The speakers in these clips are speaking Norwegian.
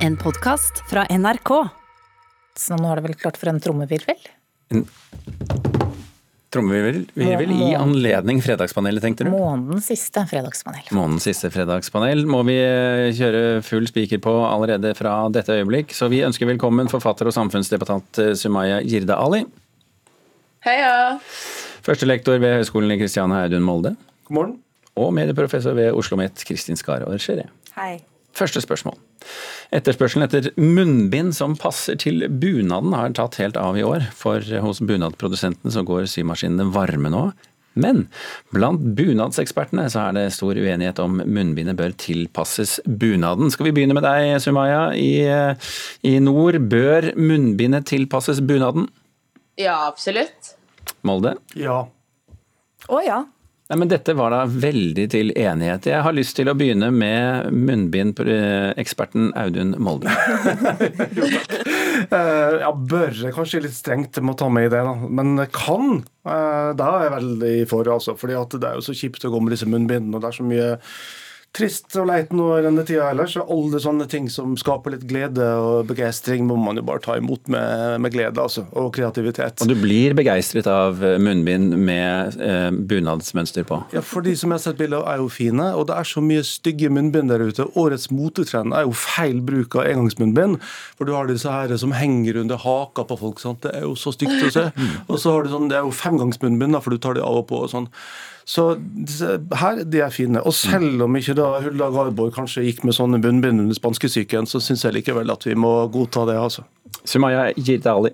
En podkast fra NRK. Så nå er det vel klart for en trommevirvel? Trommevirvel i anledning Fredagspanelet, tenkte du? Månedens siste fredagspanel. Månedens siste fredagspanel må vi eh, kjøre full spiker på allerede fra dette øyeblikk. Så vi ønsker velkommen forfatter og samfunnsdebattant eh, Sumaya Jirde Ali. Heia! Førstelektor ved Høgskolen i Kristiania Audun Molde. God morgen. Og medieprofessor ved Oslo OsloMet Kristin Skare Skjeré. Hei. Første spørsmål. Etterspørselen etter munnbind som passer til bunaden har tatt helt av i år. For hos bunadprodusentene så går symaskinene varme nå. Men blant bunadsekspertene så er det stor uenighet om munnbindet bør tilpasses bunaden. Skal vi begynne med deg, Sumaya. I, i nord, bør munnbindet tilpasses bunaden? Ja, absolutt. Molde? Ja. Å ja. Nei, men Dette var da veldig til enighet. Jeg har lyst til å begynne med munnbindeksperten Audun Molde. Eh, ja, bør er kanskje litt strengt med å ta med i det, da. Men kan. da er jeg veldig for, altså. fordi det er jo så kjipt å gå med disse munnbindene. og det er så mye trist og leit nå i denne tida ellers. Og alle sånne ting som skaper litt glede og begeistring, må man jo bare ta imot med, med glede altså, og kreativitet. Og du blir begeistret av munnbind med eh, bunadsmønster på? Ja, for de som jeg har sett bilder av, er jo fine. Og det er så mye stygge munnbind der ute. Årets motetrend er jo feil bruk av engangsmunnbind. For du har disse her som henger under haka på folk. sant? Det er jo så stygt å se. Og så har du sånn, det er jo femgangsmunnbind, for du tar de av og på og sånn. Så disse, her, de er fine. Og selv om ikke da Hulda Garborg kanskje gikk med sånne bunnbind under spanskesyken, så syns jeg likevel at vi må godta det, altså. Sumaya Jirdali.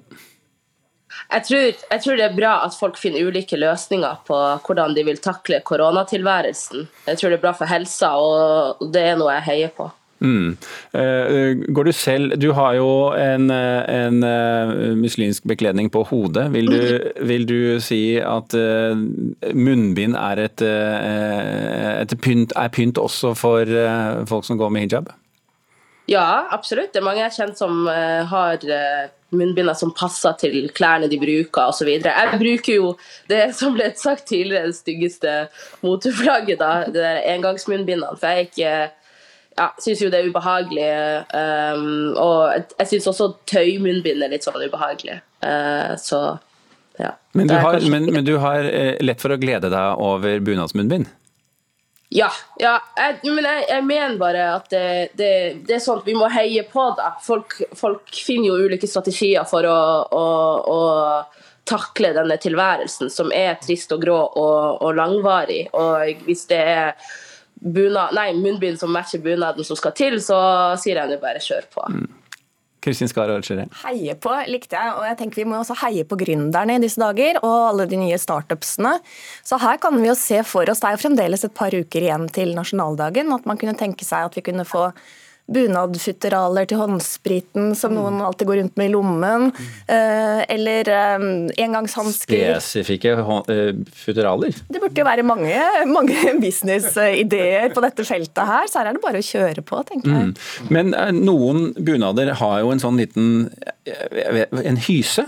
Jeg tror, jeg tror, det er bra at folk finner ulike løsninger på hvordan de vil takle koronatilværelsen. Jeg tror det er bra for helsa, og det er noe jeg heier på. Mm. Uh, går du selv Du har jo en, en uh, muslimsk bekledning på hodet. Vil du, vil du si at munnbind er et, et pynt, er pynt også for folk som går med hijab? Ja, absolutt. Det er mange jeg har kjent som har munnbinder som passer til klærne de bruker osv. Jeg bruker jo det som ble sagt tidligere, det styggeste moteflagget, da, det der engangsmunnbindene. For jeg er ikke ja, syns jo det er ubehagelig. Um, og jeg, syns også tøymunnbind er litt sånn ubehagelig. Uh, så ja. Men du, har, men, men du, har, eh, lett for å glede deg over bunadsmunnbind? Ja. ja jeg, men jeg, jeg, mener bare at det, det, det, er sånn vi må heie på da. Folk, folk finner jo ulike strategier for å, å, å takle denne tilværelsen, som er trist og grå og, og langvarig. Og hvis det er bunad, nei, munnbind som matcher bunaden som skal til, så sier jeg nå bare kjør på. Mm. Kristin Skara Heie på likte jeg, og jeg tenker vi må også heie på gründerne i disse dager, og alle de nye startupsene. Så her kan vi jo se for oss, det er jo fremdeles et par uker igjen til nasjonaldagen, at man kunne tenke seg at vi kunne få bunadfutteraler til håndspriten som mm. noen alltid går rundt med i lommen. Eh, eller eh, engangshansker. Spesifikke eh, futteraler? Det burde jo være mange, mange businessideer på dette feltet her, så her er det bare å kjøre på, tenker jeg. Mm. Men noen bunader har jo en sånn liten en hyse.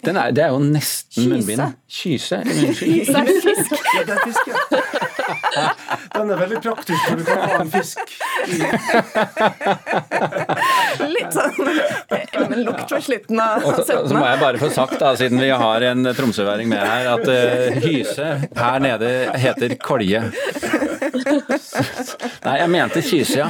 Er, det er jo nesten munnbind. Kyse? Kyse er fisk. Ja, det er fisk, ja. Den er veldig praktisk for du kan ha en fisk i Litt sånn men lukt på slutten av setningen. Så må jeg bare få sagt, da, siden vi har en tromsøværing med her, at uh, hyse her nede heter kolje. Nei, jeg mente kyse, ja.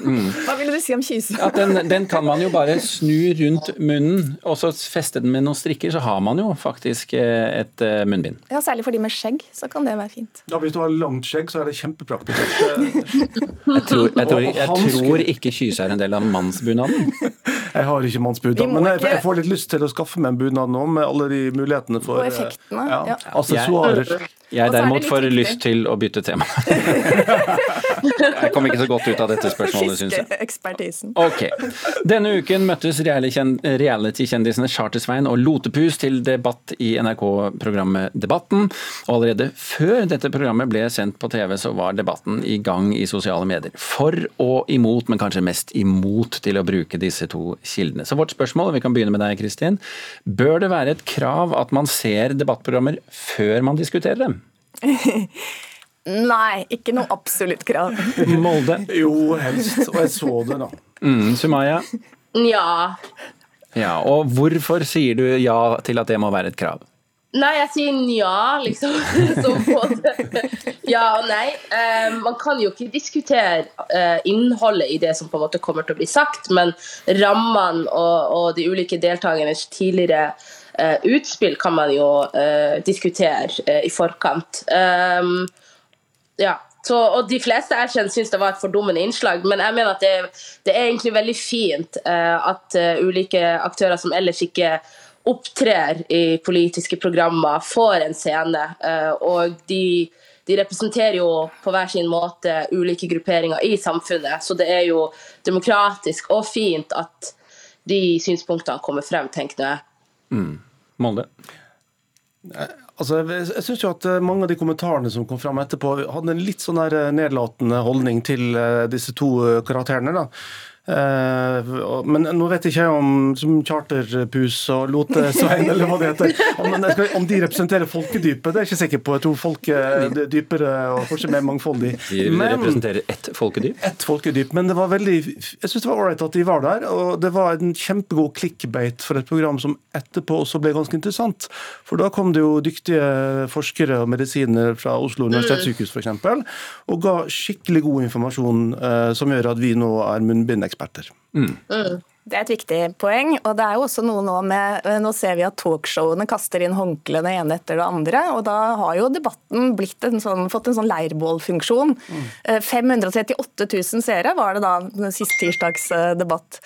Mm. Hva ville du si om kyse? At den, den, kan man jo bare snu rundt munnen, og så feste den med noen strikker, så har man jo faktisk eh, et eh, munnbind. Ja, Særlig for de med skjegg, så kan det være fint. Ja, Hvis du har langt skjegg, så er det kjempepraktisk. jeg tror, jeg tror, jeg tror ikke kyse er en del av mannsbunaden. Jeg har ikke mannsbunad, men jeg, jeg, får litt lyst til å skaffe meg en bunad nå, med alle de mulighetene for Og effektene. Ja, ja. Jeg, Jeg derimot får lyst til å bytte tema. Jeg kom ikke så godt ut av dette spørsmålet, syns jeg. Fiskeekspertisen. Ok. Denne uken møttes reality-kjendisene Charter-Svein og Lotepus til debatt i NRK-programmet Debatten. Og allerede før dette programmet ble sendt på TV, så var debatten i gang i sosiale medier. For og imot, men kanskje mest imot til å bruke disse to kildene. Så vårt spørsmål, vi kan begynne med deg Kristin. Bør det være et krav at man ser debattprogrammer før man diskuterer dem? Nei, ikke noe absolutt krav. Molde? Jo, helst. Og jeg så det, da. Mm, Sumaya? Ja. Ja, og hvorfor sier du ja til at det må være et krav? Nei, jeg sier nja, liksom. Så både ja og nei. Um, man kan jo ikke diskutere uh, innholdet i det som på en måte kommer til å bli sagt, men rammene og, og de ulike deltakernes tidligere uh, utspill kan man jo uh, diskutere i forkant. Um, ja, så, og De fleste jeg kjenner syns det var et fordummende innslag, men jeg mener at det, det er egentlig veldig fint uh, at uh, ulike aktører som ellers ikke opptrer i politiske programmer, får en scene. Uh, og de, de, representerer jo på hver sin måte ulike grupperinger i samfunnet, så det er jo demokratisk og fint at de synspunktene kommer frem, tenker jeg. Mm. Molde? Altså, jeg synes syns jo at eh, mange av de kommentarene som kom fram etterpå, hadde en litt sånn her eh, nedlatende holdning til eh, disse to karakterene. da. Men nå vet jeg ikke om som Charterpus og Lotesvein, eller hva det heter, om, om, de representerer folkedypet. Det er jeg ikke sikker på. Jeg tror folk er dypere og kanskje mer mangfoldig. De representerer ett folkedyp? Ett folkedyp. Men det var veldig Jeg syns det var ålreit at de var der. Og det var en kjempegod clickbait for et program som etterpå også ble ganske interessant. For da kom det jo dyktige forskere og medisiner fra Oslo universitetssykehus f.eks. og ga skikkelig god informasjon eh, som gjør at vi nå er munnbindeksperter. Mm. Mm. Det er et viktig poeng. og det er jo også noe Nå med, nå ser vi at talkshowene kaster inn håndklærne ene etter det andre. og Da har jo debatten en sånn, fått en sånn leirbålfunksjon. Mm. 538 eh, 000 seere var det da sist tirsdags eh, debatt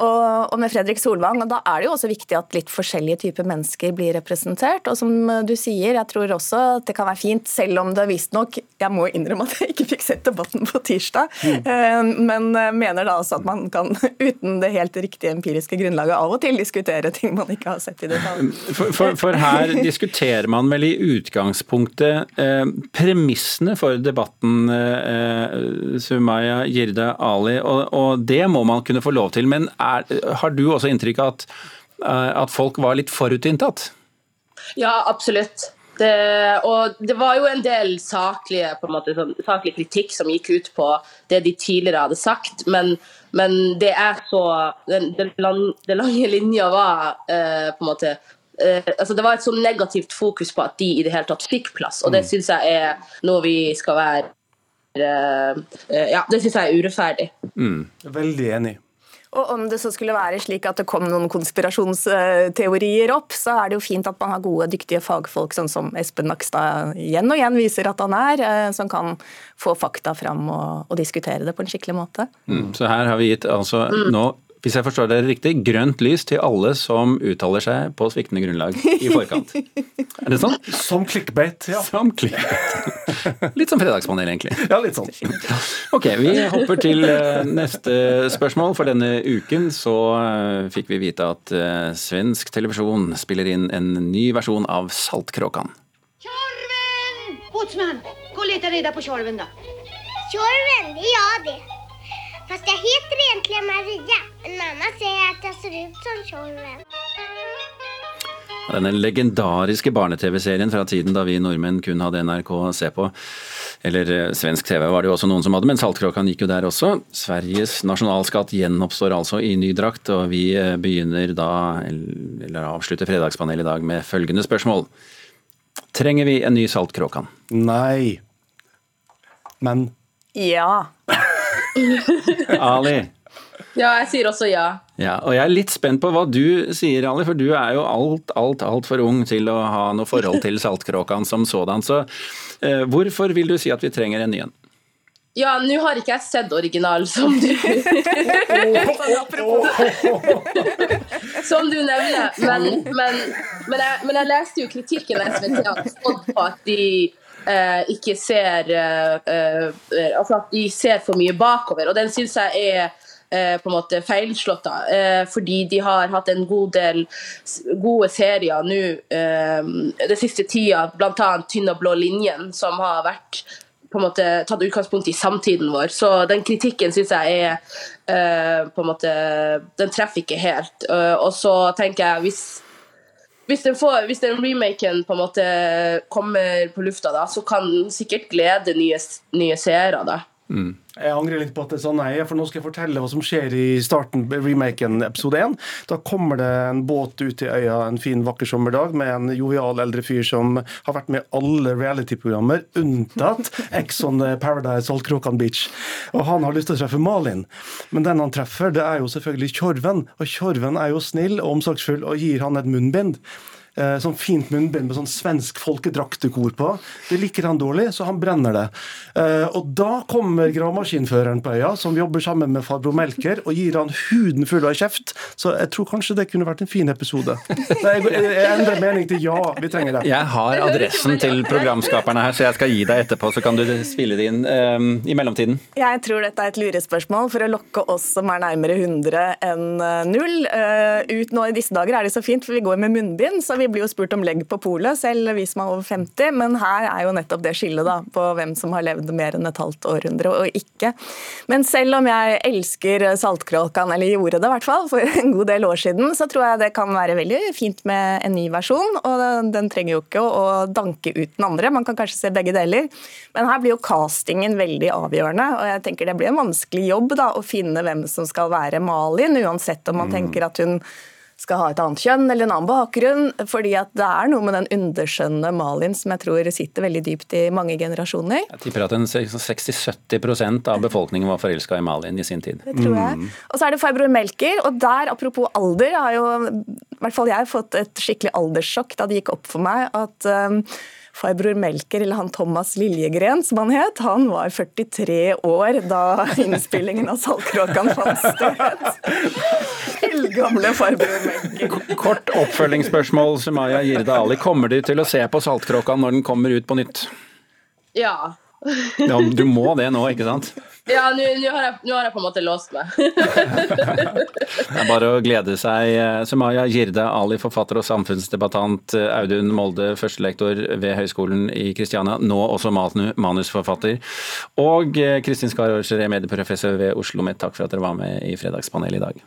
og, med Fredrik Solvang. og Da er det jo også viktig at litt forskjellige typer mennesker blir representert. Og som du sier, jeg tror også at det kan være fint, selv om det visstnok Jeg må innrømme at jeg ikke fikk sett debatten på tirsdag, mm. men mener da også at man kan, uten det helt riktige empiriske grunnlaget, av og til diskutere ting man ikke har sett i detalj. For, for, for her diskuterer man vel i utgangspunktet eh, premissene for debatten, eh, Sumaya Jirde Ali, og, og det må man kunne få lov til. men er, har du også inntrykk av at, eh, at folk var litt forutinntatt? Ja, absolutt. Det, og det var jo en del saklige, en måte, sånn, saklig kritikk som gikk ut på det de tidligere hadde sagt, men, men det er så Den, den, den lange linja var eh, på en måte eh, altså Det var et så negativt fokus på at de i det hele tatt fikk plass, og det mm. syns jeg er noe vi skal være eh, eh Ja, det syns jeg er urettferdig. Mm. Veldig enig. Og om det så skulle være slik at det kom noen konspirasjonsteorier opp, så er det jo fint at man har gode, dyktige fagfolk, sånn som Espen Nakstad igjen og igjen viser at han er, eh, som kan få fakta fram og, og diskutere det på en skikkelig måte. Mm, så her har vi gitt altså mm. nå hvis jeg forstår dere riktig, grønt lys til alle som uttaler seg på sviktende grunnlag i forkant. Er det sånn? Som clickbait, ja. Som clickbait. Litt som fredagspanel, egentlig. Ja, litt sånn. Ok, vi hopper til eh, neste spørsmål. For denne uken så eh, fikk vi vite at eh, svensk televisjon spiller inn en ny versjon av Saltkråkan. Tjorven! Båtsmann, gå og let reda på tjorven, da. Tjorven, det er jeg, det. Fast jeg heter egentlig Maria. Men mamma sier at jeg ser ut som Tjorven. Denne legendariske barne-TV-serien fra tiden da vi nordmenn kun hadde NRK å se på. Eller eh, svensk TV var det jo også noen som hadde, men Saltkråkan gikk jo der også. Sveriges nasjonalskatt gjenoppstår altså i ny drakt, og vi eh, begynner da, eller avslutter Fredagspanelet i dag med følgende spørsmål. Trenger vi en ny Saltkråkan? Nei. Men Ja. Ali? Ja, jeg sier også ja. ja. Og jeg er litt spent på hva du sier, Ali, for du er jo alt, alt, altfor ung til å ha noe forhold til Saltkråkan som sådan. Så eh, hvorfor vil du si at vi trenger en ny en? Ja, nå har ikke jeg sett originalen som du Som du nevner, men, men, men, jeg, men jeg leste jo kritikken fått på at de eh, ikke ser eh, eh, Altså at de ser for mye bakover. Og den syns jeg er eh, på en måte feilslått, da. Eh, fordi de har hatt en god del gode serier nå det siste tida, bl.a. Tynn og blå linjen, som har vært på en måte tatt utgangspunkt i samtiden vår. Så den kritikken syns jeg er på en måte Den treffer ikke helt. Og så tenker jeg, hvis hvis den, får, hvis den remaken på en måte kommer på lufta, da, så kan den sikkert glede nye, nye seere. da. Jeg angrer litt på at det sa nei, for nå skal jeg fortelle hva som skjer i starten remaken episode 1. Da kommer det en båt ut til øya en fin, vakker sommerdag med en jovial eldre fyr som har vært med i alle reality-programmer, unntatt Ex on the Paradise Saltkråkan Beach. Og han har lyst til å treffe Malin. Men den han treffer, det er jo selvfølgelig Tjorven. Og Tjorven er jo snill og omsorgsfull og gir han et munnbind. Eh, sånn fint munnbind med sånn svensk folkedraktekor på. Det liker han dårlig, så han brenner det. Eh, og da kommer gravemaskinføreren på øya, som jobber sammen med farbror Melker, og gir han huden full av kjeft. Så jeg tror kanskje det kunne vært en fin episode. Nei, Jeg, endrer mening til ja, vi trenger det. Jeg har adressen til programskaperne her, så jeg skal gi deg etterpå, så kan du spille det inn um, i mellomtiden. Jeg tror dette er et lurespørsmål for å lokke oss som er nærmere 100 enn eh, null. eh, ut nå i disse dager er det så fint, for vi går med munnbind, så vi blir jo spurt om legg på polet, selv vi som er over 50. Men her er jo nettopp det skillet da, på hvem som har levd mer enn et halvt århundre og ikke. Men selv om jeg elsker Saltkråkan, eller gjorde det i hvert fall for en god del år siden, så tror jeg det kan være veldig fint med en ny versjon. Og den, den trenger jo ikke å, å danke ut den andre, man kan kanskje se begge deler. Men her blir jo castingen veldig avgjørende, og jeg tenker det blir en vanskelig jobb da, å finne hvem som skal være Malin, uansett om man tenker at hun skal ha et annet kjønn eller en annen bakgrunn. fordi at det er noe med den underskjønne Malin som jeg tror sitter veldig dypt i mange generasjoner. Jeg tipper at 60-70% av befolkningen var forelska i Malin i sin tid. Det tror jeg. Og så er det farbror Melker, og der, apropos alder, har jo i hvert fall jeg fått et skikkelig alderssjokk da det gikk opp for meg at um, farbror Melker, eller han Thomas Liljegren som han het, han var 43 år da innspillingen av Saltkråkan fant sted. Eldgamle farbror Melker. Kort oppfølgingsspørsmål, Sumaya Jirde Ali. Kommer du til å se på Saltkråka når den kommer ut på nytt? Ja. Ja, du må det nå, ikke sant? Ja, nå har, jeg- har jeg på en måte låst meg. Det er bare å glede seg. Sumaya Jirde Ali, forfatter og samfunnsdebattant. Audun Molde, førstelektor ved Høgskolen i Kristiania, nå også manu- manusforfatter. Og Kristin Skar Aarskjær, medieprofessor ved Oslo OsloMet, takk for at dere var med i Fredagspanelet i dag.